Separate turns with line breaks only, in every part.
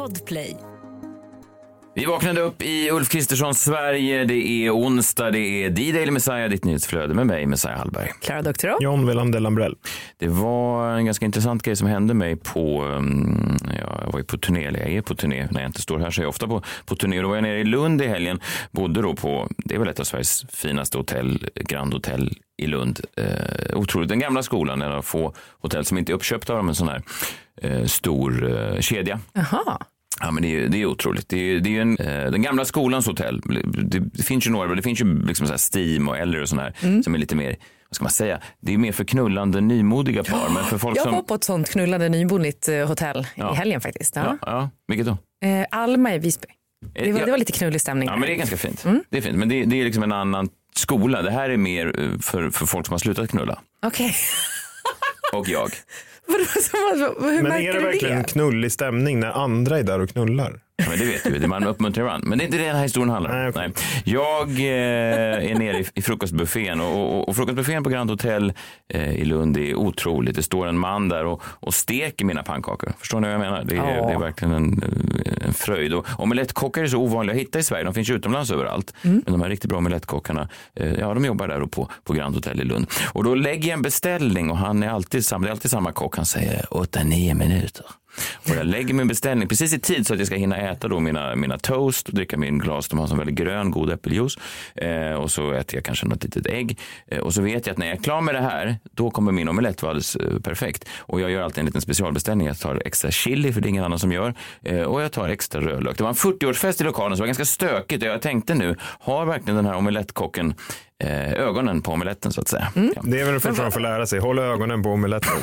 Podplay.
Vi vaknade upp i Ulf Kristerssons Sverige. Det är onsdag, det är D-Daily Messiah, ditt nyhetsflöde med mig, Messiah Hallberg.
Klara Doktorow.
John Wilander Lambrell.
Det var en ganska intressant grej som hände mig på, um, ja, jag var ju på turné, eller jag är på turné när jag inte står här så är jag ofta på, på turné. Då var jag nere i Lund i helgen, bodde då på, det är väl ett av Sveriges finaste hotell, Grand Hotel i Lund. Eh, otroligt, den gamla skolan, en av få hotell som inte är uppköpta av en sån här eh, stor eh, kedja.
Jaha.
Ja, men det är, det är otroligt. Det är, det är en, eh, den gamla skolans hotell. Det, det finns ju några, det finns ju liksom så Steam och Eller och sån här
Mm.
som är lite mer, vad ska man säga, det är mer för knullande nymodiga par. Men för folk
Jag
som...
var på ett sånt knullande nybonligt eh, hotell
Ja.
i helgen faktiskt. Ja.
Ja, ja, vilket då?
Eh, Alma i Visby. Det var,
Ja.
det var lite knullig stämning.
Ja, men det är ganska fint.
Mm.
Det är fint. Men det, det är liksom en annan skola. Det här är mer eh, för, för folk som har slutat knulla.
Okej.
Och jag.
Hur
Men
märker
är det
du
verkligen en
det?
knullig stämning när andra är där och knullar?
Ja, men det vet du, man uppmuntrar varandra. Men det är inte det den här historien handlar om.
Nej, okej.
Nej. Jag eh, är nere i, i frukostbuffén och, och, och frukostbuffén på Grand Hotel eh, i Lund är otroligt. Det står en man där och, och steker mina pannkakor. Förstår ni vad jag menar? Det är,
Ja.
det är verkligen en, eh, en fröjd. Och omelettkokar är så ovanliga att hitta i Sverige. De finns ju utomlands överallt. Men de här riktigt bra omelettkockarna, eh, ja de jobbar där och på, på Grand Hotel i Lund. Och då lägger jag en beställning och han är alltid samma, det är alltid samma kock. Han säger 8-9 minuter. Och jag lägger min beställning precis i tid så att jag ska hinna äta då mina, mina toast och dricka min glas. De har som väldigt grön, god äppeljuice. Eh, och så äter jag kanske något litet ägg. Eh, och så vet jag att när jag är klar med det här, då kommer min omelett vara alldeles eh, perfekt. Och jag gör alltid en liten specialbeställning. Jag tar extra chili, för det är ingen annan som gör. Eh, och jag tar extra rödlök. Det var en 40-årsfest i lokalen, så det var ganska stökigt. Och jag tänkte nu, har verkligen den här omelettkocken eh, ögonen på omeletten så att säga? Ja.
Det är väl det första man får lära sig. Håll ögonen på omeletten.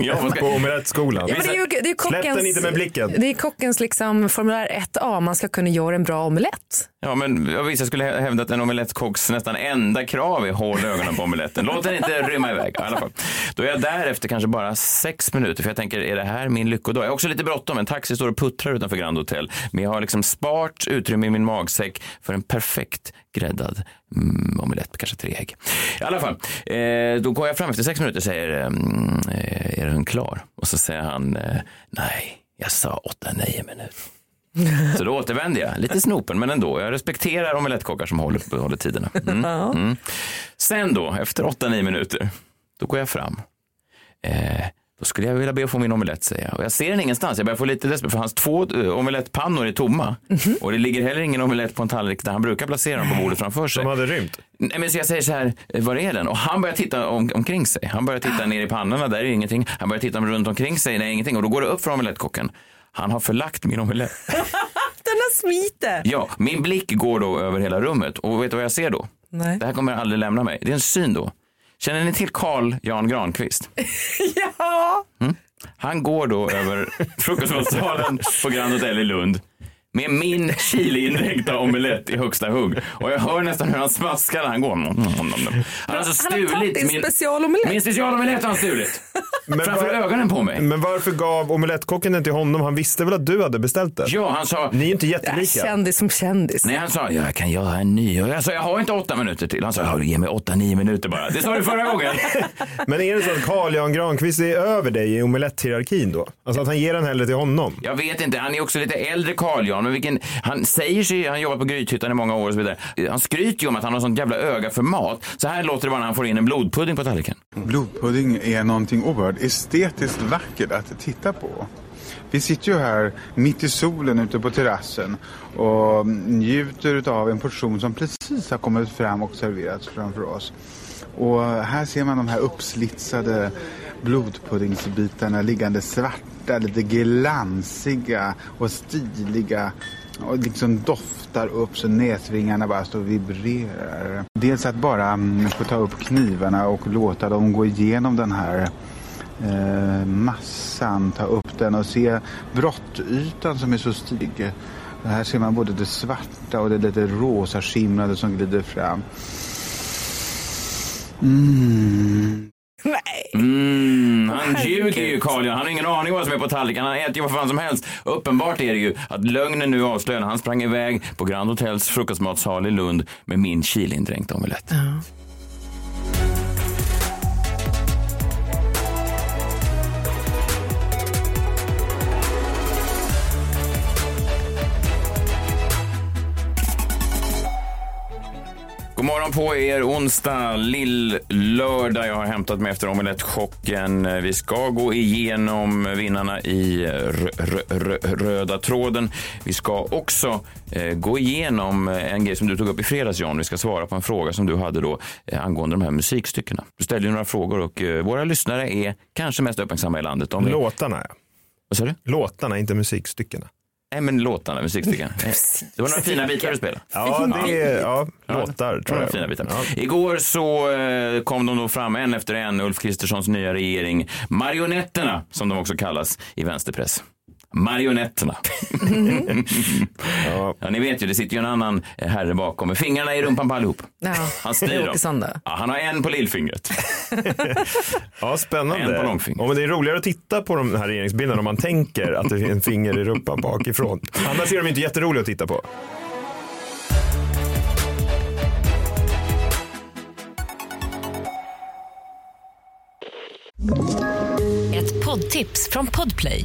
Ja,
På omelettskolan.
Ja, men det är ju, det är ju
Släpp den
kockens,
inte med blicken.
det är kockens liksom formulär 1A, man ska kunna göra en bra omelett.
Ja, men jag vissa skulle hä- hävda att en omelettkocks nästan enda krav är håll ögonen på omeletten. Låt den inte rymma iväg. I alla fall. Då är jag där efter kanske bara sex minuter, för jag tänker, är det här min lyckodag? Jag har också lite bråttom. En taxi står och puttrar utanför Grand Hotel, men jag har liksom spart utrymme i min magsäck för en perfekt gräddad mm, omelett, kanske tre ägg. I alla fall, eh, då går jag fram efter sex minuter och säger, mm, är den klar? Och så säger han, eh, nej, jag sa åtta, nio minuter. Så då återvänder jag, lite snopen men ändå. Jag respekterar omelettkockar som håller, håller tiderna. Mm. Mm. Sen då, efter 8-9 minuter, då går jag fram. Eh, då skulle jag vilja be att få min omelett säger jag. Och jag ser den ingenstans. Jag börjar få lite desperat för hans två eh, omelettpannor är tomma. Och det ligger heller ingen omelett på en tallrik där han brukar placera dem på bordet framför sig.
De hade rymt.
Nej, men så jag säger så här, eh, var är den? Och han börjar titta om, omkring sig. Han börjar titta ner i pannorna, där är ingenting. Han börjar titta runt omkring sig, nej ingenting. Och då går det upp för omelettkocken. Han har förlagt min omelett.
Den har smite.
Ja, min blick går då över hela rummet och vet du vad jag ser då?
Nej.
Det här kommer aldrig lämna mig. Det är en syn då. Känner ni till Carl Jan Granqvist?
Ja.
Han går då över frukostmatsalen på Grand Hotel i Lund med min chili-indränkta omelett i högsta hugg. Och jag hör nästan hur han smaskar när han går. Han har alltså
Han har tagit
stulit min,
specialomelett.
min specialomelett har han stulit.
Men,
Framför
var,
ögonen på mig.
men varför gav omelettkocken den till honom? Han visste väl att du hade beställt den?
Ja, han sa,
Ni är inte jättelika.
kändis som kändis.
Nej, han sa, jag kan göra en ny. Och jag sa, jag har inte åtta minuter till. Han sa, "Ja, ge mig åtta, nio minuter bara. Det sa du förra gången.
Men är det så att Carl Jan Granqvist är över dig i omeletthierarkin då? Alltså att han ger den hellre till honom?
Jag vet inte, han är också lite äldre Carl Jan, men vilken, han säger sig, han har jobbat på Grythyttan i många år och så vidare. Han skryter ju om att han har sånt jävla öga för mat. Så här låter det bara när han får in en blodpudding på tallriken.
Blodpudding är någonting oerhört estetiskt vackert att titta på. Vi sitter ju här mitt i solen ute på terrassen och njuter av en portion som precis har kommit fram och serverats framför oss. Och här ser man de här uppslitsade blodpuddingsbitarna liggande svarta, lite glansiga och stiliga och liksom doftar upp så näsvingarna bara står och vibrerar. Dels att bara mm, få ta upp knivarna och låta dem gå igenom den här eh, massan, ta upp den och se brottytan som är så stilig. Här ser man både det svarta och det lite rosa skimrande som glider fram. Mm.
Nej.
Mm, han
Herregud.
ljuger ju Carl Jan. Han har ingen aning vad som är på tallriken. Han äter ju vad fan som helst. Uppenbart är det ju att lögnen nu avslöjar han sprang iväg på Grand Hotels frukostmatsal i Lund med min chilindränkta omelett. Morgon på er, onsdag, lill-lördag. Jag har hämtat mig efter omelettchocken. Vi ska gå igenom vinnarna i rö rö rö röda tråden. Vi ska också eh, gå igenom en grej som du tog upp i fredags, John. Vi ska svara på en fråga som du hade då eh, angående de här musikstyckena. Du ställde ju några frågor och eh, våra lyssnare är kanske mest uppmärksamma i landet. Om vi...
Låtarna, ja.
Vad sa du?
Låtarna, inte musikstyckena.
Nej, men låtarna, musikstycken. Det var några fina bitar du spelade.
Ja, det är ja, låtar tror jag.
fina bitar.
Ja.
Igår så eh, kom de då fram en efter en, Ulf Kristerssons nya regering. Marionetterna, som de också kallas i vänsterpress. Marionetterna.
Ja.
Ja, ni vet ju, det sitter ju en annan herre bakom med fingrarna i rumpan på allihop.
Ja,
Han styr dem. Ja, han har en på lillfingret.
Ja, spännande.
En på långfingret.
Ja, men det är roligare att titta på de här regeringsbilderna om man tänker att det är en finger i rumpan bakifrån. Annars är de inte jätteroliga att titta på.
Ett poddtips från Podplay.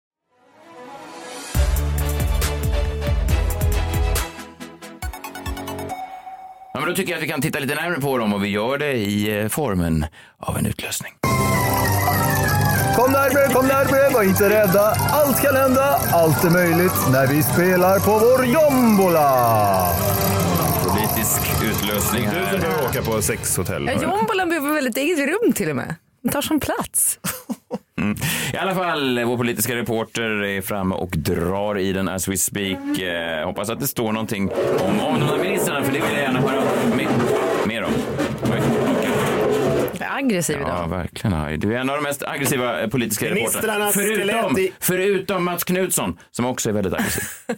Ja, men då tycker jag att vi kan titta lite närmare på dem och vi gör det i eh, formen av en utlösning.
Kom närmare, kom närmare, var inte rädda. Allt kan hända, allt är möjligt när vi spelar på vår jombola.
Politisk utlösning
Du som
här.
behöver åka på sexhotell.
Ja, Jombolan behöver väl ett eget rum till och med. Den tar som plats.
I alla fall, vår politiska reporter är framme och drar i den as we speak. Eh, hoppas att det står någonting om, om de här ministrarna, för det vill jag gärna höra mer, mer om. Oj,
aggressiv
Ja,
idag.
verkligen. Aj. Du är en av de mest aggressiva eh, politiska reportrarna. Förutom, förutom Mats Knutsson, som också är väldigt aggressiv.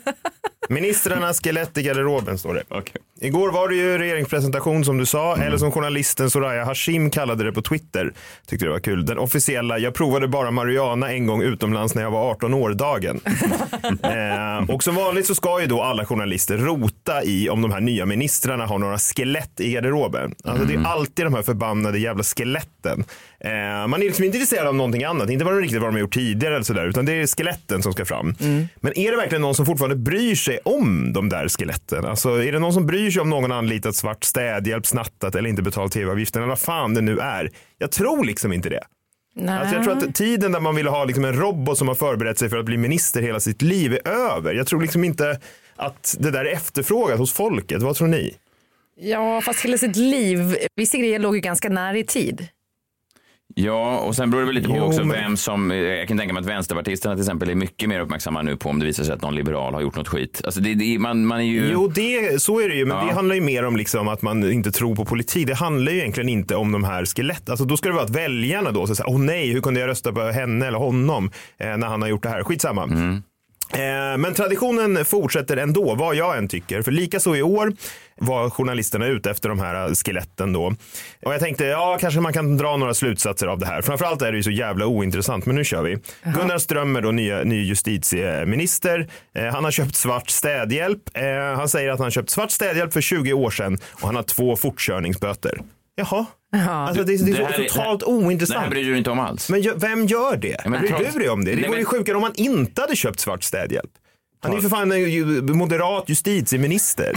Ministrarnas skelett i garderoben står det.
Okej.
Igår var det ju regeringspresentation som du sa, eller som journalisten Soraya Hashim kallade det på Twitter. Tyckte det var kul. Den officiella, jag provade bara marijuana en gång utomlands när jag var 18 år-dagen. eh, och som vanligt så ska ju då alla journalister rota i om de här nya ministrarna har några skelett i garderoben. Alltså det är alltid de här förbannade jävla skeletten. Eh, man är liksom inte intresserad av någonting annat, inte de riktigt vad de har gjort tidigare eller sådär, utan det är skeletten som ska fram. Men är det verkligen någon som fortfarande bryr sig om de där skeletten? Alltså är det någon som bryr sig om någon anlitat svart städhjälp, snattat eller inte betalt tv-avgiften eller vad fan det nu är? Jag tror liksom inte det.
Nej.
Alltså jag tror att tiden där man ville ha liksom en robot som har förberett sig för att bli minister hela sitt liv är över. Jag tror liksom inte att det där är efterfrågat hos folket. Vad tror ni?
Ja, fast hela sitt liv. Vissa grejer låg ju ganska nära i tid.
Ja, och sen beror det väl lite på
Jo,
också
men-
vem som, jag kan tänka mig att vänsterpartisterna till exempel är mycket mer uppmärksamma nu på om det visar sig att någon liberal har gjort något skit. Alltså det, det, man, man är ju...
Jo, det, så är det ju. Men
Ja.
det handlar ju mer om liksom att man inte tror på politik. Det handlar ju egentligen inte om de här skeletten. Alltså, då ska det vara att väljarna då säga, åh nej, hur kunde jag rösta på henne eller honom eh, när han har gjort det här? Skitsamma. Eh, Men traditionen fortsätter ändå, vad jag än tycker. För lika så i år var journalisterna ute efter de här eh, skeletten då. Och jag tänkte, ja, kanske man kan dra några slutsatser av det här. Framförallt är det ju så jävla ointressant, men nu kör vi. Gunnar Strömmer, då, nya, ny justitieminister. Eh, han har köpt svart städhjälp. Eh, han säger att han köpt svart städhjälp för 20 år sedan och han har två fortkörningsböter. Jaha. Alltså, det, är- det är så
här är-
totalt
Det här
ointressant.
bryr du dig inte om alls.
Men vem gör det?
men
Bryr
trots-
du dig om det? Det vore ju sjukare om han inte hade köpt svart städhjälp. Han är ju för fan en ju- moderat justitieminister.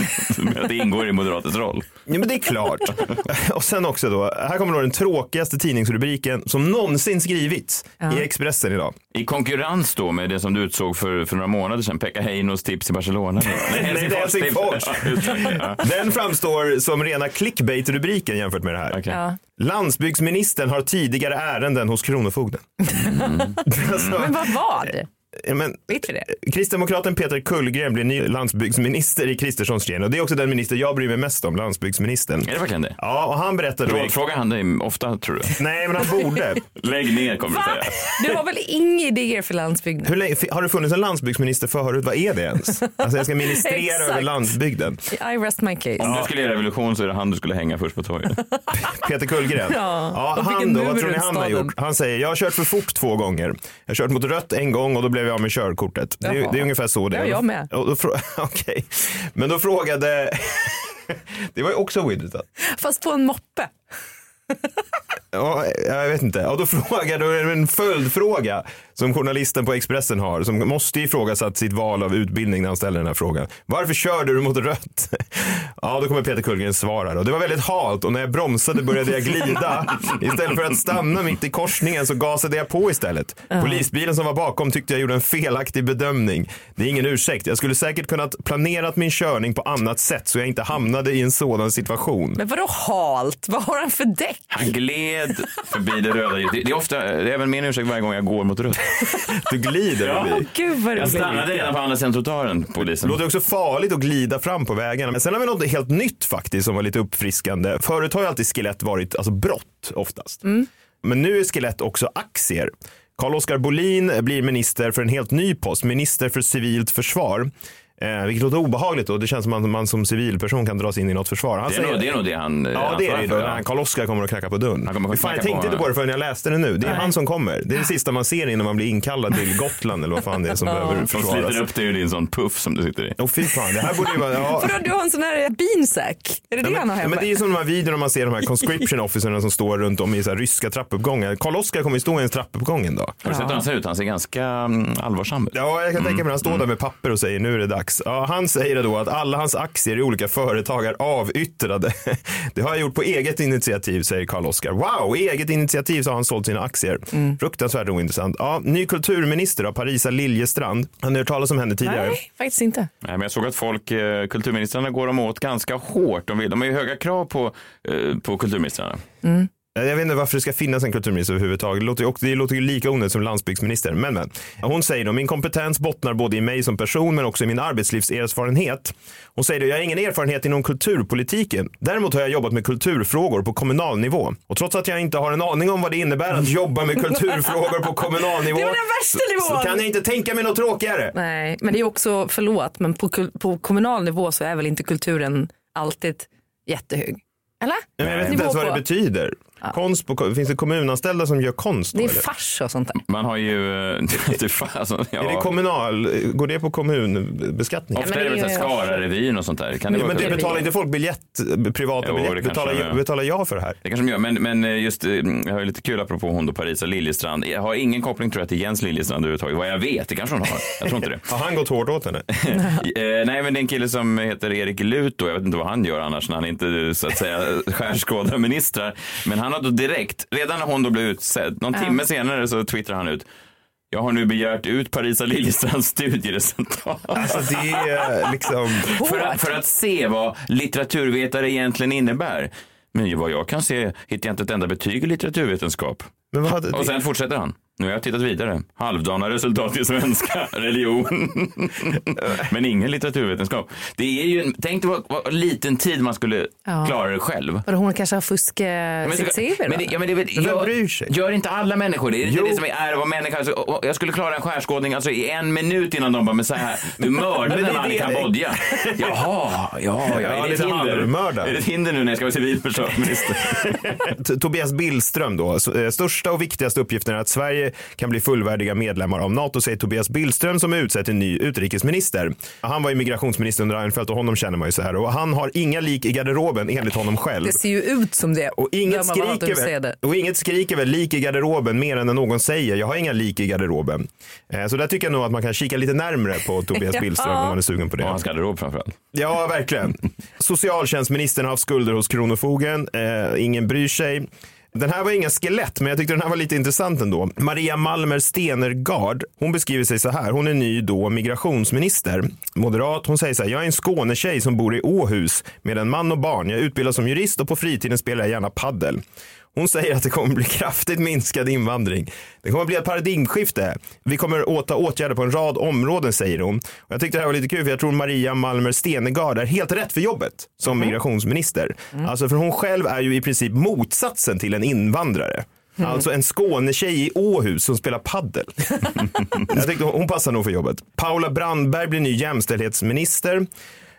Det ingår i Moderaternas roll.
Ja, men det är klart. Och sen också då, här kommer då den tråkigaste tidningsrubriken som någonsin skrivits i Expressen idag.
I konkurrens då med det som du utsåg för, för några månader sedan, Pekka Heinos tips i Barcelona.
Nej, det är Helsingfors.
Ja. Ja.
Den framstår som rena clickbait-rubriken jämfört med det här.
Okej.
Ja.
Landsbygdsministern har tidigare ärenden hos Kronofogden. alltså,
Men vad var det?
Ja, Men? Kristdemokraten Peter Kullgren blir ny landsbygdsminister i Kristerssons gren och det är också den minister jag bryr mig mest om, landsbygdsministern.
Är det verkligen det?
Ja, och han berättade då...
Rådfrågar han dig ofta tror du?
Nej, men han borde.
Lägg ner kommer du säga.
Du har väl inga idéer för landsbygden?
Hur länge, har det funnits en landsbygdsminister förut? Vad är det ens? Alltså jag ska ministrera över landsbygden.
I rest my case.
Om du skulle göra revolution så är det han du skulle hänga först på torget.
Peter Kullgren.
Ja, och
han då, vad tror ni han har gjort? Han säger, jag har kört för fort två gånger. Jag har kört mot rött en gång och då blev jag av med körkortet. Det, är- det är ungefär så det är.
Ja, jag med.
Och då Okej, men då frågade, det var ju också Widget.
Fast på en moppe.
Ja, jag vet inte. Och då frågar du en följdfråga som journalisten på Expressen har som måste ifrågasatt sitt val av utbildning när han ställer den här frågan. Varför körde du mot rött? Ja, då kommer Peter Kullgren svara då. Det var väldigt halt och när jag bromsade började jag glida. Istället för att stanna mitt i korsningen så gasade jag på istället. Polisbilen som var bakom tyckte jag gjorde en felaktig bedömning. Det är ingen ursäkt. Jag skulle säkert kunnat planerat min körning på annat sätt så jag inte hamnade i en sådan situation.
Men vadå halt? Vad har han för däck?
Han gled förbi det röda ljuset. Det är ofta, det är även min ursäkt varje gång jag går mot rött.
Du glider
Ja.
förbi.
Gud vad
Jag stannade redan på andra sidan trottoaren,
Det låter också farligt att glida fram på vägarna. Men sen har vi något helt nytt faktiskt som var lite uppfriskande. Förut har ju alltid skelett varit alltså brott oftast. Men nu är skelett också aktier. Carl-Oskar Bolin blir minister för en helt ny post, minister för civilt försvar. Eh, vilket låter obehagligt och det känns som att man som civilperson kan dras in i något försvar. Han
Det är, nog, det är nog det han eh,
Ja, det är det.
för,
då, när Carl-Oskar kommer och knackar på dörren.
Han
Fan, jag tänkte
på-
inte på det förrän jag läste det nu. Det är han som kommer. Det är det sista man ser innan man blir inkallad till Gotland eller vad fan det är som behöver
Som sliter
försvaras.
upp dig ur din sån puff som du sitter i.
Åh fy fan, det här borde ju vara... Ja.
Vadå, du har en sån här beansack? Är det det
Ja,
han
men,
har hemma?
men det är som de här videorna man ser de här conscription officerna som står runt om i så här ryska trappuppgångar. Karl-Oskar kommer ju stå i en trappuppgång en dag.
Har du sett hur han ser ut? Han ser ganska mm, allvarsam ut.
Ja, jag kan tänka mig att han står där med papper och säger nu är det dags. Ja, han säger då att alla hans aktier i olika företag är avyttrade. Det har jag gjort på eget initiativ, säger Karl-Oskar. Wow, eget initiativ så har han sålt sina aktier. Fruktansvärt ointressant. Ja, ny kulturminister av Parisa Liljestrand. Har ni hört talas om henne tidigare?
Nej, faktiskt inte.
Nej, men jag såg att folk, eh, kulturministrarna går de åt ganska hårt. De, vill, de har ju höga krav på, eh, på kulturministrarna.
Jag vet inte varför det ska finnas en kulturminister överhuvudtaget. Det låter ju, det låter ju lika onödigt som landsbygdsminister. Men, men. Hon säger då, min kompetens bottnar både i mig som person men också i min arbetslivserfarenhet. Hon säger då, jag har ingen erfarenhet inom kulturpolitiken. Däremot har jag jobbat med kulturfrågor på kommunal nivå. Och trots att jag inte har en aning om vad det innebär att jobba med kulturfrågor på kommunal nivå.
Det var den värsta
Så
nivån!
kan jag inte tänka mig något tråkigare.
Nej, men det är också, förlåt, men på, på kommunal nivå så är väl inte kulturen alltid jättehög? Eller?
Men jag vet inte ens vad det betyder. Konst på, finns det kommunanställda som gör konst? Då,
Det är
eller?
fars och sånt där.
Man har ju... eh, Det alltså, ja.
Är det kommunal, går det på kommunbeskattning?
Ofta
men
är det
det
väl Skara-revyn och sånt där. Kan det,
Ja, men det betalar inte folk biljett, privata
Jo, det
biljett?
kanske
Betalar, jag- betalar jag för det här?
Det kanske de gör, men, men just, eh, jag har ju lite kul apropå hon då Parisa Liljestrand. Jag har ingen koppling tror jag till Jens Liljestrand överhuvudtaget. Vad jag vet, det kanske hon har. Jag tror inte det.
Har han gått hårt åt henne?
Eh, nej, men det är en kille som heter Erik Lut. Jag vet inte vad han gör annars när han inte så att säga skärskådar ministrar. Men han har då direkt, redan när hon då blev utsedd, någon timme senare så twittrar han ut. Jag har nu begärt ut Parisa Liljestrands studieresultat.
Alltså det är liksom...
för, att, för att se vad litteraturvetare egentligen innebär. Men vad jag kan se hittar jag inte ett enda betyg i litteraturvetenskap.
Men vad hade,
Och sen fortsätter han. Nu har jag tittat vidare. Halvdana resultat i svenska, religion. Men ingen litteraturvetenskap. Det är ju, tänk dig vad, vad liten tid man skulle
Ja.
klara det själv.
Vadå, hon kanske har fuskat
Men,
sitt CV då?
men, det, ja, men det,
vem
gör,
bryr sig?
gör inte alla människor det? Det är
Jo.
det som är att vara människa. Alltså, och- och jag skulle klara en skärskådning alltså, i en minut innan de bara, men så här, du mördade
det
en man i
det-
Kambodja. Jaha, ja, ja,
Ja,
är det ett
lite
hinder? Är det ett hinder nu när jag ska vara civilförsvarsminister?
Tobias Billström då. Eh, Största och viktigaste uppgiften är att Sverige kan bli fullvärdiga medlemmar av NATO, säger Tobias Billström som är utsedd till ny utrikesminister. Han var ju migrationsminister under Reinfeldt och honom känner man ju så här. Och han har inga lik i garderoben enligt honom själv.
Det ser ju ut som det.
Och inget, skriker väl, och inget skriker väl lik i garderoben mer än när någon säger jag har inga lik i garderoben. Eh, Så där tycker jag nog att man kan kika lite närmre på Tobias
Ja.
Billström om man är sugen på det.
Och hans garderob framförallt.
Ja, verkligen. Socialtjänstministern har haft skulder hos Kronofogden. Eh, ingen bryr sig. Den här var inga skelett, men jag tyckte den här var lite intressant ändå. Maria Malmer Stenergard, hon beskriver sig så här. Hon är ny då migrationsminister, moderat. Hon säger så här, jag är en Skånetjej som bor i Åhus med en man och barn. Jag utbildas som jurist och på fritiden spelar jag gärna paddel. Hon säger att det kommer bli kraftigt minskad invandring. Det kommer bli ett paradigmskifte. Vi kommer åta åtgärder på en rad områden säger hon. Och jag tyckte det här var lite kul för jag tror Maria Malmer Stenegard är helt rätt för jobbet som migrationsminister. Alltså för hon själv är ju i princip motsatsen till en invandrare. Alltså en Skånetjej i Åhus som spelar paddel. jag tyckte hon, hon passar nog för jobbet. Paula Brandberg blir ny jämställdhetsminister.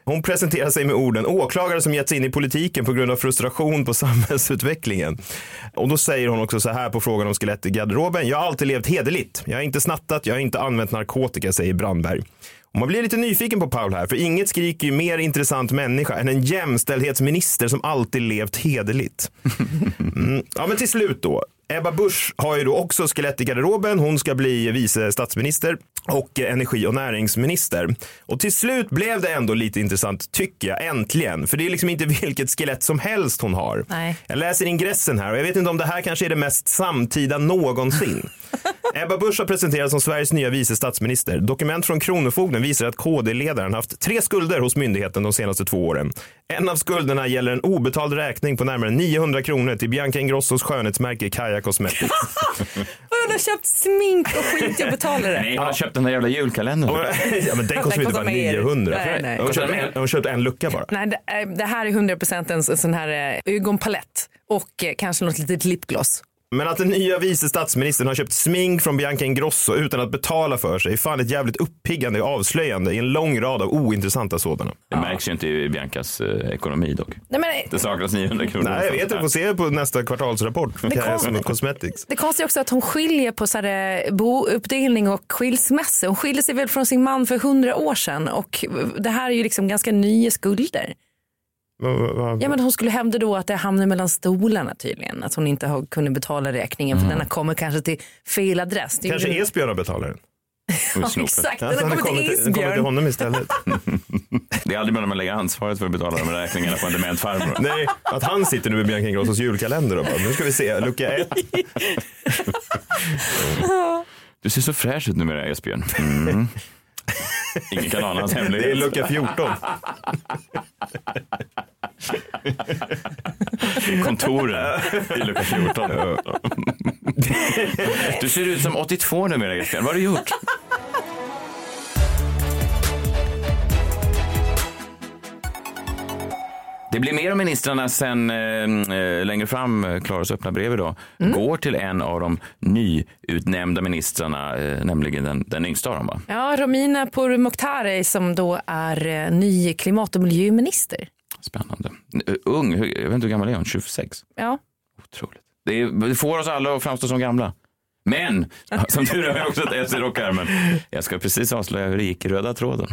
Hon presenterar sig med orden åklagare som gett sig in i politiken på grund av frustration på samhällsutvecklingen. Och då säger hon också så här på frågan om skelett i garderoben. Jag har alltid levt hederligt. Jag har inte snattat, jag har inte använt narkotika, säger Brandberg. Och man blir lite nyfiken på Paul här, för inget skriker ju mer intressant människa än en jämställdhetsminister som alltid levt hederligt. Mm. Ja, men till slut då. Ebba Busch har ju då också skelett i garderoben. Hon ska bli vice statsminister och energi och näringsminister. Och till slut blev det ändå lite intressant, tycker jag, äntligen. För det är liksom inte vilket skelett som helst hon har.
Nej.
Jag läser ingressen här och jag vet inte om det här kanske är det mest samtida någonsin. Ebba Busch har presenterats som Sveriges nya vice statsminister. Dokument från Kronofogden visar att KD-ledaren haft tre skulder hos myndigheten de senaste två åren. En av skulderna gäller en obetald räkning på närmare 900 kronor till Bianca Ingrossos skönhetsmärke Kaja Cosmetics.
Hon har köpt smink och skit, jag betalar det.
Nej, hon har köpt den där jävla julkalendern.
ja, men den kostar ju inte bara
kostar mer.
900.
Nej, nej.
Hon har köpt en, hon köpt en lucka bara.
Nej, det, är- det här är 100% en, en sån här eh, ögonpalett och eh, kanske något litet lipgloss.
Men att den nya vice statsministern har köpt smink från Bianca Ingrosso utan att betala för sig är fan ett jävligt uppiggande och avslöjande i en lång rad av ointressanta sådana.
Det märks ju inte i Biancas eh, ekonomi dock.
Nej, men,
Det saknas 900 kronor.
Nej, jag vet, jag får se på nästa kvartalsrapport från
kom-
Cosmetics.
det konstiga också att hon skiljer på så här, eh, bouppdelning och skilsmässa. Hon skilde sig väl från sin man för hundra år sedan och det här är ju liksom ganska nya skulder. Ja men hon skulle hävda då att det hamnade mellan stolarna tydligen. Att hon inte har, kunde betala räkningen för den kommit kanske till fel adress. Det
Kanske Esbjörn har betalat den.
Ja, exakt, den har
den
kommit till
den kommer till
Esbjörn.
honom istället.
Det är aldrig bra när man lägger ansvaret för att betala de här räkningarna på en dement farbror.
Nej, att han sitter nu med Bianca Ingrossos julkalender och bara, nu ska vi se, lucka ett.
Du ser så fräsch ut numera Esbjörn. Mm. Ingen kan ana hans
Det är
hemlighet.
lucka 14.
Kontoren i lucka 14. Du ser ut som 82 numera Esbjörn. Vad har du gjort? Det blir mer om ministrarna sen eh, längre fram, eh, Klaras öppna brev idag, går till en av de nyutnämnda ministrarna, eh, nämligen den, den yngsta av dem. Va?
Ja, Romina Pourmokhtari som då är eh, ny klimat och miljöminister.
Spännande. Eh, Ung, jag vet inte hur gammal är hon? 26?
Ja,
Otroligt. Det, är, det får oss alla att framstå som gamla. Men, som tur är har jag också ett S i rockärmen. Jag ska precis avslöja hur det gick i röda tråden.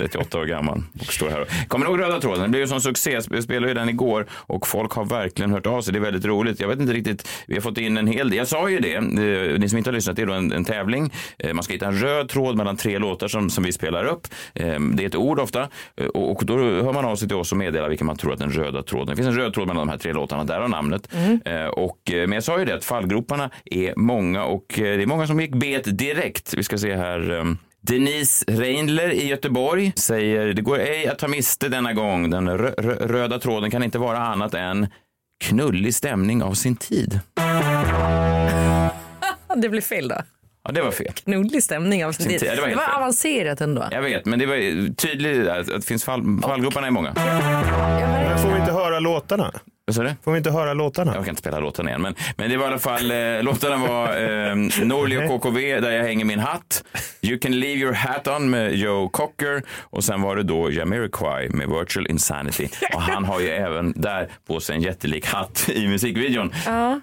38 år gammal och står här. Kommer ni ihåg Röda tråden? Det blev ju sån succé. Jag spelade ju den igår och folk har verkligen hört av sig. Det är väldigt roligt. Jag vet inte riktigt. Vi har fått in en hel del. Jag sa ju det. eh, Ni som inte har lyssnat, det är då en, en tävling. Eh, Man ska hitta en röd tråd mellan tre låtar som, som vi spelar upp. Eh, Det är ett ord ofta och, och då hör man av sig till oss och meddelar vilken man tror att den röda tråden. Det finns en röd tråd mellan de här tre låtarna. Där har namnet. Eh, Och, men jag sa ju det att fallgroparna är många och det är många som gick bet direkt. Vi ska se här. Denise Reindler i Göteborg säger det går ej att ta miste denna gång. Den rö rö röda tråden kan inte vara annat än knullig stämning av sin tid.
det blir fel då.
Ja, det var fel.
Knullig stämning av sin tid.
ja, det var
Det var avancerat ändå.
Jag vet, men det var tydligt att det finns fall, fallgroparna är många.
Men får vi inte höra låtarna?
Sa du?
Får vi inte höra låtarna?
Jag kan inte spela låten igen, men, men det var i alla fall, eh, låtarna var eh, Norli och KKV, där jag hänger min hatt. You can leave your hat on med Joe Cocker och sen var det då Jamiroquai med Virtual Insanity. Och han har ju även där på sig en jättelik hatt i musikvideon.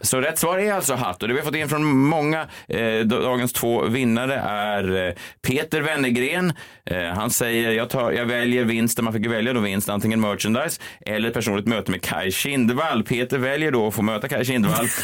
Så rätt svar är alltså hatt och det vi har fått in från många. Eh, dagens två vinnare är eh, Peter Wennergren. Eh, han säger jag, tar, jag väljer vinsten, man fick välja då vinst, antingen merchandise eller ett personligt möte med Kai Kindvall. Peter väljer då att få möta Kai Kindvall.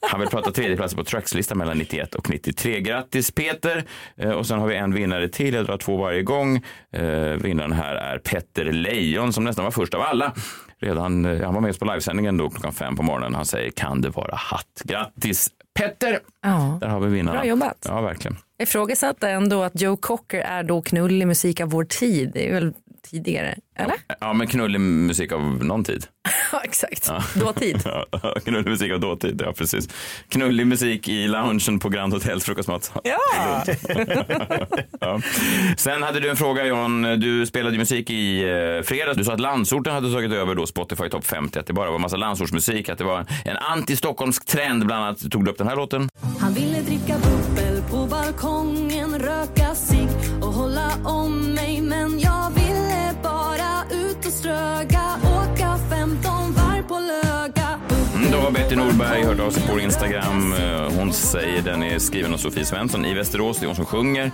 Han vill prata tredjeplatsen på trackslistan mellan 91 och 93. Grattis Peter! Eh, och sen har vi en vinnare till, jag drar två varje gång. Eh, vinnaren här är Petter Lejon som nästan var först av alla. Redan, eh, han var med oss på livesändningen då klockan fem på morgonen. Han säger kan det vara hatt? Grattis Petter!
Ja.
Där har vi vinnarna.
Bra jobbat.
Ja, verkligen.
Jag ifrågasatte ändå att Joe Cocker är då knullig musik av vår tid. Det är väl tidigare. Eller?
Ja, men knullig musik av någon tid.
Ja, exakt. Dåtid.
Ja, knullig musik av dåtid, ja precis. Knullig musik i loungen på Grand Hotels frukostmat.
Ja!
ja. Sen hade du en fråga John. Du spelade musik i eh, fredags. Du sa att landsorten hade tagit över då Spotify Top 50. Att det bara var massa landsortsmusik. Att det var en anti-stockholmsk trend. Bland annat tog du upp den här låten.
Han ville dricka bubbel på balkongen, röka sig och hålla om mig Men jag ville bara ut
Då har Betty Norberg hört av sig på Instagram. Eh, Hon säger den är skriven av Sofie Svensson i Västerås. Det är hon som sjunger.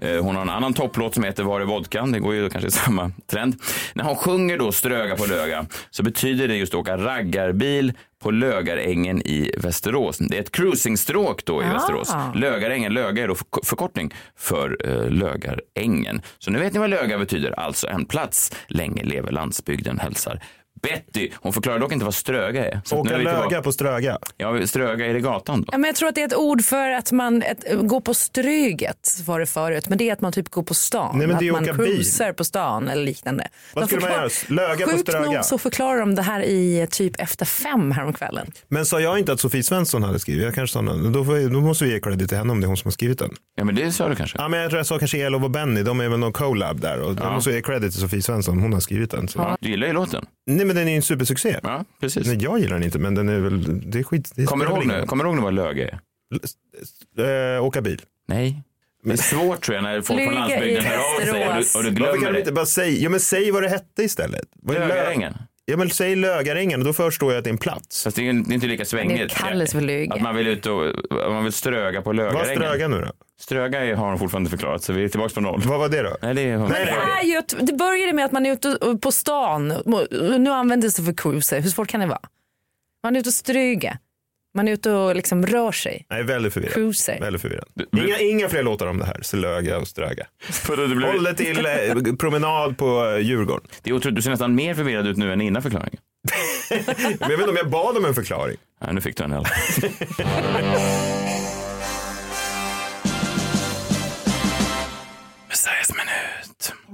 Eh, Hon har en annan topplåt som heter Var är vodkan? Det går ju kanske i samma trend. När hon sjunger då Ströga på Löga så betyder det just att åka raggarbil på Lögarängen i Västerås. Det är ett cruisingstråk då i
Ah.
Västerås. Lögarängen, Löga är då förk- förkortning för eh, Lögarängen. Så nu vet ni vad Löga betyder, alltså en plats. Länge lever landsbygden hälsar Betty. Hon förklarar dock inte vad Ströga är. Så
Åka
är vi
löga på Ströga.
Ja, Ströga, är det gatan då?
Ja, men jag tror att det är ett ord för att man ett, går på Stryget var det förut. Men det är att man typ går på stan.
Nej, men det är
att man cruisar på stan eller liknande.
Vad
De
skulle man göra? Löga på
Sjukt
Ströga?
nog så förklarar de det här i typ efter fem häromkvällen.
Men sa jag inte att Sofie Svensson hade skrivit? Jag kanske sa någon. Då, får, då måste vi ge credit till henne om det är hon som har skrivit den.
Ja, men det sa du kanske.
Ja, men jag tror jag sa kanske Elof och Benny. De är väl någon collab där. Och Jag måste ge credit till Sofie Svensson. Hon har skrivit den. Så.
Ja, du gillar ju låten.
Nej, men den är ju en supersuccé.
Ja, precis.
Nej, jag gillar den inte, men den är väl, det är skit. Det
Kommer du ihåg nu, kommer du ihåg nu vad Löga är?
Eh, åka bil.
Nej. Det är svårt tror jag när folk från
i
landsbygden hör av sig och du, och du glömmer
kan du inte
det.
bara säga, ja men säg vad det hette istället. Vad är Lö-
Lögarängen.
Ja men säg Lögarängen och då förstår jag att det är en plats.
Fast det är inte lika svängigt.
Det kallas Löga.
Att man vill ut och man vill ströga på
Vad
Lögarängen.
Ströga nu då?
Ströga är- har hon fortfarande förklarat så vi är tillbaka på noll.
Vad var det då?
Nej, det är.
Nej,
Det, är ju det började med att man är ute på stan. Nu används det för cruiser. Hur svårt kan det vara? Man är ute och stryga. Man är ute och liksom rör sig.
Nej, väldigt förvirrad.
Cruiser.
Väldigt förvirrad. Inga, inga fler låtar om det här. Slöga och Ströga.
Blir,
Håll det till eh, promenad på eh, Djurgården.
det är otroligt, du ser nästan mer förvirrad ut nu än innan förklaringen.
Men jag vet inte om jag bad om en förklaring.
Ja, nu fick du en i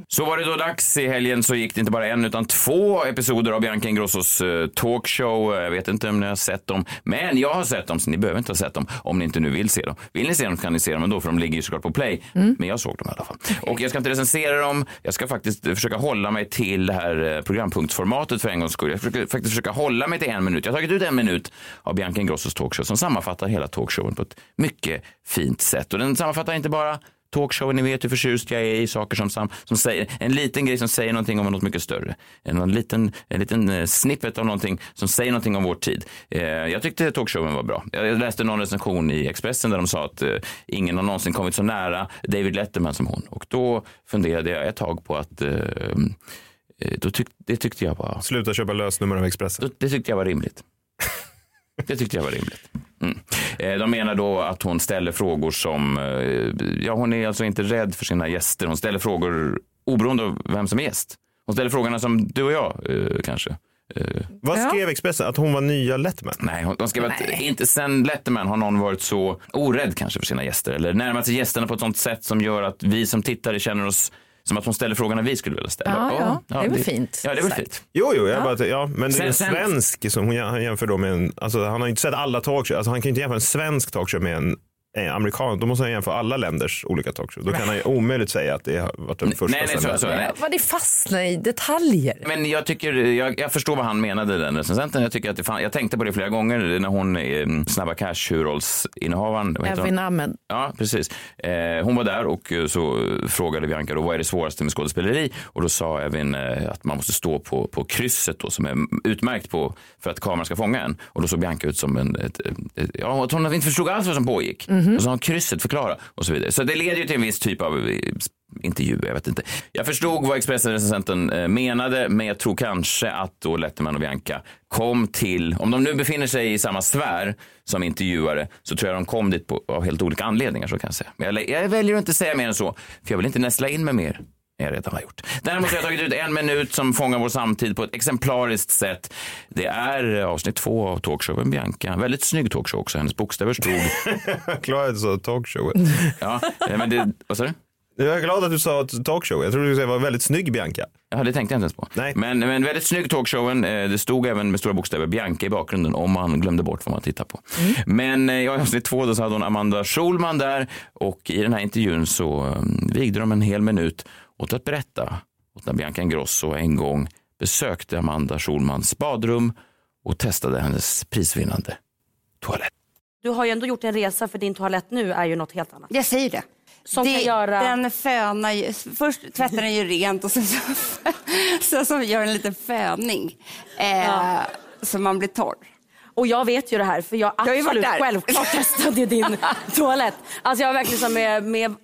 Så var det då dags i helgen så gick det inte bara en utan två episoder av Bianca Ingrossos eh, talkshow. Jag vet inte om ni har sett dem, men jag har sett dem så ni behöver inte ha sett dem om ni inte nu vill se dem. Vill ni se dem kan ni se dem ändå för de ligger ju såklart på play. Men jag såg dem i alla fall. Och jag ska inte recensera dem. Jag ska faktiskt försöka hålla mig till det här eh, programpunktsformatet för en gångs skull. Jag ska faktiskt försöka hålla mig till en minut. Jag har tagit ut en minut av Bianca Ingrossos talkshow som sammanfattar hela talkshowen på ett mycket fint sätt. Och den sammanfattar inte bara talkshowen, ni vet hur förtjust jag är i saker som, sam- som säger, en liten grej som säger någonting om något mycket större. En, en liten, en liten eh, snippet av någonting som säger någonting om vår tid. Eh, jag tyckte talkshowen var bra. Jag läste någon recension i Expressen där de sa att eh, ingen har någonsin kommit så nära David Letterman som hon. Och då funderade jag ett tag på att eh, eh, då tyck, det tyckte jag var
Sluta köpa lösnummer av Expressen.
då- det tyckte jag var rimligt. Det tyckte jag var rimligt. Mm. Eh, De menar då att hon ställer frågor som, eh, ja hon är alltså inte rädd för sina gäster. Hon ställer frågor oberoende av vem som är gäst. Hon ställer frågorna som du och jag eh, kanske.
Vad
Ja.
skrev Expressen? Att hon var nya Letterman?
Nej, hon- de skrev att
Nej.
inte sen Letterman har någon varit så orädd kanske för sina gäster. Eller närmat sig gästerna på ett sånt sätt som gör att vi som tittare känner oss som att hon ställer frågorna vi skulle vilja ställa.
Ja, ja, det är väl fint
Ja, det är väl fint.
Jo, jo, jag bara, ja, men det är en svensk som hon jämför då med en, alltså han har ju inte sett alla talkshow, alltså han kan ju inte jämföra en svensk talkshow med en amerikan, då måste han jämföra alla länders olika talkshow. Då kan han ju omöjligt säga att det har varit den första.
Nej, nej, så, så, nej.
Vad det fastnar i detaljer.
Men jag tycker, jag, jag förstår vad han menade den recensenten. Jag tycker att det fan, jag tänkte på det flera gånger när hon, eh, Snabba Cash huvudrollsinnehavaren?
Evin Ahmed.
Ja, precis. Eh, hon var där och eh, så frågade Bianca då, vad är det svåraste med skådespeleri? Och då sa Evin eh, att man måste stå på, på krysset då, som är utmärkt på för att kameran ska fånga en. Och då såg Bianca ut som en, ett, ett, ja, att hon inte förstod alls vad som pågick. Mhm. Och så har hon krysset, förklara och så vidare. Så det leder ju till en viss typ av eh, intervju, jag vet inte. Jag förstod vad Expressen-recensenten eh, menade, men jag tror kanske att då Letterman och Bianca kom till, om de nu befinner sig i samma sfär som intervjuare, så tror jag de kom dit på, av helt olika anledningar, så kan jag säga. Men jag, jag väljer att inte säga mer än så, för jag vill inte nästla in mig mer jag redan har gjort. Däremot har jag tagit ut en minut som fångar vår samtid på ett exemplariskt sätt. Det är eh, avsnitt två av talkshowen Bianca. Väldigt snygg talkshow också. Hennes bokstäver stod...
Jag klarade så talkshowen.
ja, eh, men det, vad sa du?
Jag är glad att du sa talkshow. Jag trodde du skulle säga var väldigt snygg Bianca.
Ja, det tänkte jag inte ens på.
Nej.
Men, men väldigt snygg talkshowen. Eh, Det stod även med stora bokstäver Bianca i bakgrunden om man glömde bort vad man tittar på. Men eh, i avsnitt två då så hade hon Amanda Schulman där och i den här intervjun så vigde de en hel minut åt att berätta åt när Bianca Ingrosso en gång besökte Amanda Schulmans badrum och testade hennes prisvinnande toalett.
Du har ju ändå gjort en resa för din toalett nu är ju något helt annat.
Jag säger det.
Som
det
kan göra...
Den fönar ju, först tvättar den ju rent och sen så, så, så gör den en liten föning. Eh, Så man blir torr.
Och jag vet ju det här för jag
har
absolut
där.
självklart testade din toalett. Alltså jag var verkligen som med, med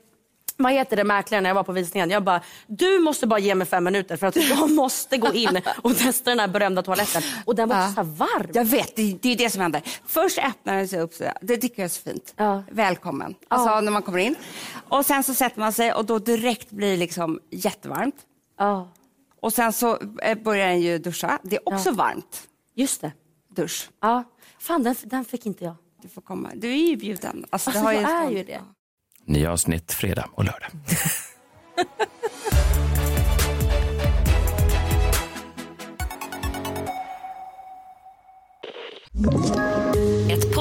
vad heter det mäklaren när jag var på visningen. Jag bara, du måste bara ge mig fem minuter för att jag måste gå in och testa den här berömda toaletten. Och den var
Ja.
så varm.
Jag vet, det, det är det som händer. Först öppnar den sig upp, så det tycker jag är så fint.
Ja.
Välkommen. Alltså
Ja.
när man kommer in. Och sen så sätter man sig och då direkt blir det liksom jättevarmt.
Ja,
Och sen så eh, börjar den ju duscha. Det är också varmt.
just det.
Dusch.
Ja. Fan, den, den fick inte jag.
Du får komma. Du är ju bjuden. Alltså,
Alltså,
det har
jag är
stånd-
ju det.
Nya avsnitt fredag och lördag.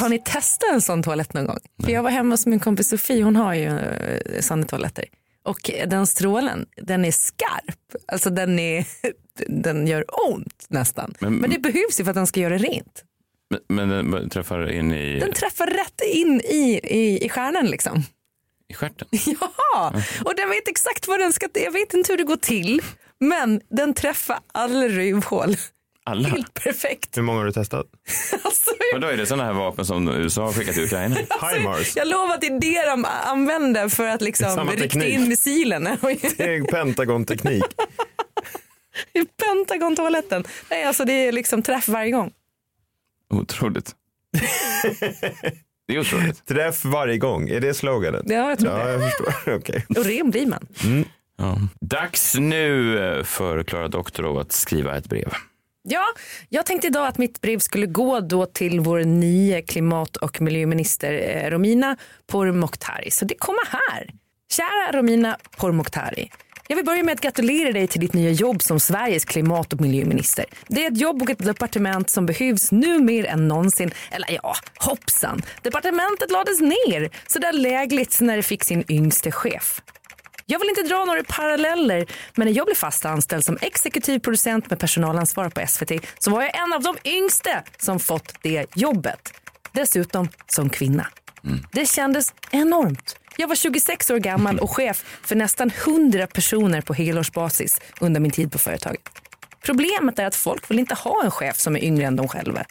Har ni testat en sån toalett någon gång? För jag var hemma hos min kompis Sofie, hon har ju eh, såna toaletter. Och den strålen, den är skarp. Alltså den, är, den gör ont nästan. Men,
Men-
det behövs ju för att den ska göra rent.
Men, men den träffar in i,
Den träffar rätt in i, i, i stjärnan liksom.
i stjärten.
Ja, och den vet exakt vad den ska, jag vet inte hur det går till. Men den träffar alla rövhål.
Alla.
Helt perfekt.
Hur många har du testat?
Alltså,
Vadå, är det sådana här vapen som USA har skickat till Ukraina?
HIMARS.
jag lovar att det är det de använder för att liksom rikta
teknik.
in missilerna.
Det är Pentagon-teknik.
I Pentagon-toaletten. Nej, alltså det är liksom träff varje gång.
Otroligt. Det är otroligt.
Träff varje gång. Är det sloganet?
Ja, jag tror
Ja,
det.
jag förstår. Okej.
Och ren blir man.
Ja. Dags nu för Klara Doktorov att skriva ett brev.
Ja, jag tänkte idag att mitt brev skulle gå då till vår nya klimat och miljöminister eh, Romina Pourmokhtari. Så det kommer här. Kära Romina Pourmokhtari. Jag vill börja med att gratulera dig till ditt nya jobb som Sveriges klimat och miljöminister. Det är ett jobb och ett departement som behövs nu mer än någonsin. Eller ja, hoppsan. Departementet lades ner. Så där lägligt när det fick sin yngste chef. Jag vill inte dra några paralleller, men när jag blev fast anställd som exekutiv producent med personalansvar på SVT så var jag en av de yngste som fått det jobbet. Dessutom som kvinna. Det kändes enormt. Jag var 26 år gammal och chef för nästan 100 personer på helårsbasis under min tid på företaget. Problemet är att folk vill inte ha en chef som är yngre än de själva.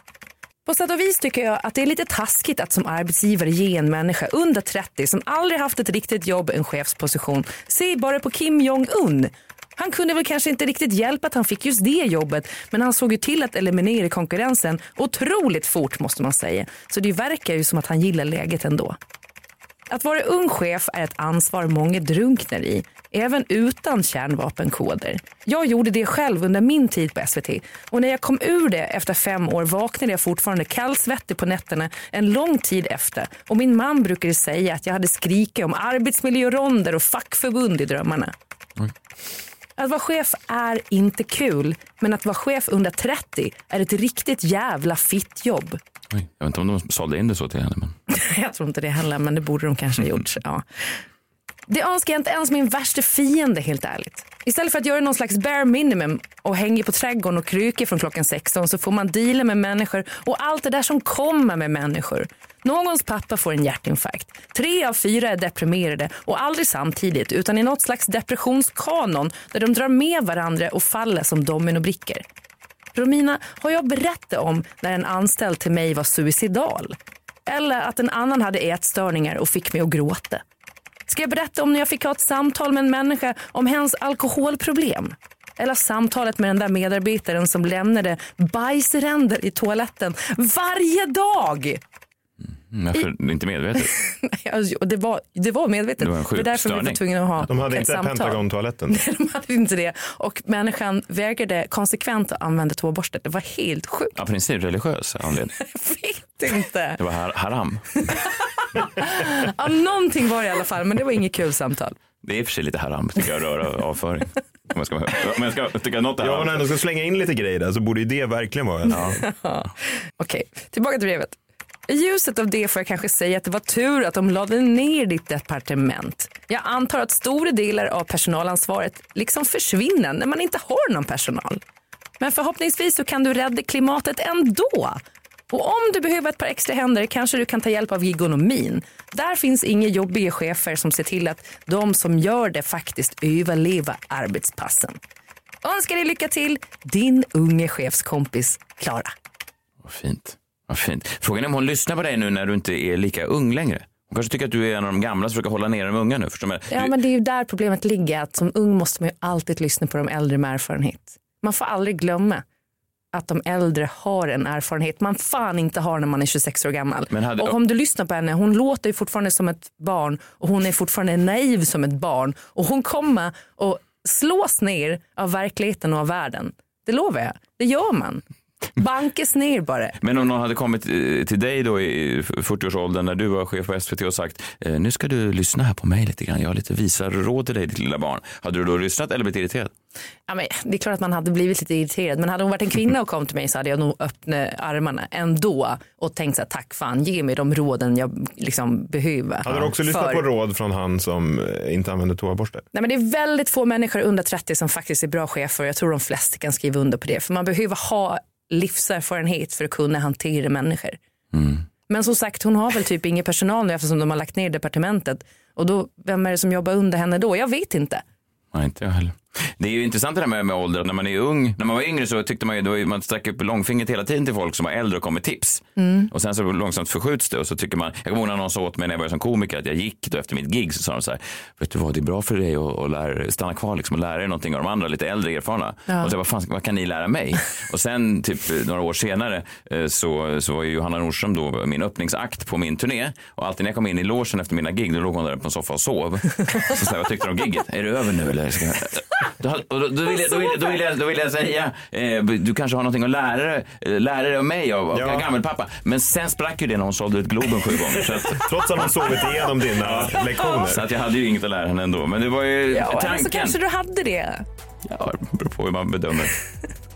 På sätt och vis tycker jag att det är lite taskigt att som arbetsgivare ge en människa under 30 som aldrig haft ett riktigt jobb en chefsposition. Se bara på Kim Jong-Un. Han kunde väl kanske inte riktigt hjälpa att han fick just det jobbet men han såg ju till att eliminera konkurrensen otroligt fort måste man säga. Så det verkar ju som att han gillar läget ändå. Att vara ung chef är ett ansvar många drunknar i, även utan kärnvapenkoder. Jag gjorde det själv under min tid på SVT och när jag kom ur det efter fem år vaknade jag fortfarande kallsvettig på nätterna en lång tid efter och min man brukade säga att jag hade skrikit om arbetsmiljöronder och fackförbund i drömmarna. Att vara chef är inte kul, men att vara chef under 30 är ett riktigt jävla fittjobb.
Oj, jag vet inte om de sålde in det så till henne. Men...
Jag tror inte det heller, men det borde de kanske ha gjort. Ja. Det önskar jag inte ens min värsta fiende helt ärligt. Istället för att göra någon slags bare minimum och hänga på trädgården och kryka från klockan 16 så får man deala med människor och allt det där som kommer med människor. Någons pappa får en hjärtinfarkt. Tre av fyra är deprimerade och aldrig samtidigt utan i något slags depressionskanon där de drar med varandra och faller som dominobrickor. Romina, har jag berättat om när en anställd till mig var suicidal? Eller att en annan hade ätstörningar och fick mig att gråta? Ska jag berätta om när jag fick ha ett samtal med en människa om hens alkoholproblem? Eller samtalet med den där medarbetaren som lämnade bajsränder i toaletten varje dag?
Mm, Varför inte medvetet?
Alltså, det, var, det var medvetet.
Det var en
det är därför vi var tvungna att ha
De hade
ett
inte
samtal.
Pentagon-toaletten.
Nej, de hade inte det. Och människan vägrade konsekvent att använda toaborstet. Det var helt sjukt.
Av princip religiös anledning.
Jag vet inte.
Det var har- haram.
Ja, någonting var det i alla fall, men det var inget kul samtal.
Det är i och för sig lite haram tycker jag, röra avföring. Om jag ska, om jag ska tycka något
Ja, om man ändå ska slänga in lite grejer där så borde ju det verkligen vara
Ja. Okej, tillbaka till brevet. I ljuset av det får jag kanske säga att det var tur att de lade ner ditt departement. Jag antar att stora delar av personalansvaret liksom försvinner när man inte har någon personal. Men förhoppningsvis så kan du rädda klimatet ändå. Och om du behöver ett par extra händer kanske du kan ta hjälp av gigonomin. Där finns inga jobbiga chefer som ser till att de som gör det faktiskt överlever arbetspassen. Önskar dig lycka till, din unge chefskompis Klara.
Vad fint. Vad fint. Frågan är om hon lyssnar på dig nu när du inte är lika ung längre. Hon kanske tycker att du är en av de gamla som försöker hålla ner de unga nu. Förstår du?
Ja, men det är ju där problemet ligger. Att som ung måste man ju alltid lyssna på de äldre med erfarenhet. Man får aldrig glömma att de äldre har en erfarenhet man fan inte har när man är 26 år gammal.
Hade-
Och om du lyssnar på henne, hon låter ju fortfarande som ett barn och hon är fortfarande naiv som ett barn. Och hon kommer att slås ner av verkligheten och av världen. Det lovar jag. Det gör man. Bankes ner bara.
Men om någon hade kommit eh, till dig då i 40-årsåldern när du var chef på SVT och sagt eh, nu ska du lyssna här på mig lite grann. Jag har lite visa råd till dig ditt lilla barn. Hade du då lyssnat eller blivit irriterad?
Ja, men det är klart att man hade blivit lite irriterad men hade hon varit en kvinna och kom till mig så hade jag nog öppnat armarna ändå och tänkt så här, tack fan ge mig de råden jag liksom behöver.
Hade du också lyssnat
För-
på råd från han som eh, inte använder toaborste?
Nej, men det är väldigt få människor under 30 som faktiskt är bra chefer. Jag tror de flesta kan skriva under på det. För man behöver ha livserfarenhet för att kunna hantera människor. Men som sagt, hon har väl typ ingen personal nu eftersom de har lagt ner departementet. Och då, vem är det som jobbar under henne då? Jag vet inte.
Nej, inte jag heller. Det är ju intressant det där med, med ålder. När man är ung, när man var yngre så tyckte man ju, då var man stack upp långfingret hela tiden till folk som var äldre och kom med tips.
Mm.
Och sen så långsamt förskjuts det och så tycker man, jag kommer ihåg när någon sa åt mig när jag började som komiker att jag gick då efter mitt gig så sa de så här, vet du vad, det är bra för dig att, att lära, stanna kvar liksom och lära dig någonting av de andra lite äldre erfarna.
Ja.
Och så, vad, fan, vad kan ni lära mig? och sen typ eh, några år senare eh, så, så var ju Johanna Nordström då min öppningsakt på min turné och alltid när jag kom in i logen efter mina gig då låg hon där på en soffa och sov. så sa jag, vad tyckte du om gigget? Är det över nu eller? Då, då, vill jag, då, vill, då, vill jag, då vill jag säga, eh, du kanske har någonting att lära, lära dig av mig av, av
Ja.
gammelpappa. Men sen sprack ju det när hon sålde ut Globen sju gånger. Så att,
Trots att hon sovit igenom dina lektioner.
så att jag hade ju inget att lära henne ändå. Men det var ju
Ja, eller
tanken.
så kanske du hade det.
Ja, det beror på hur man bedömer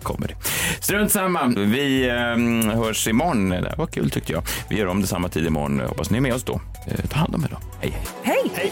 comedy. Strunt samma. Vi eh, hörs imorgon. Det var kul tyckte jag. Vi gör om det samma tid imorgon. Hoppas ni är med oss då. Eh, ta hand om er då. Hej, hej.
Hej! hej.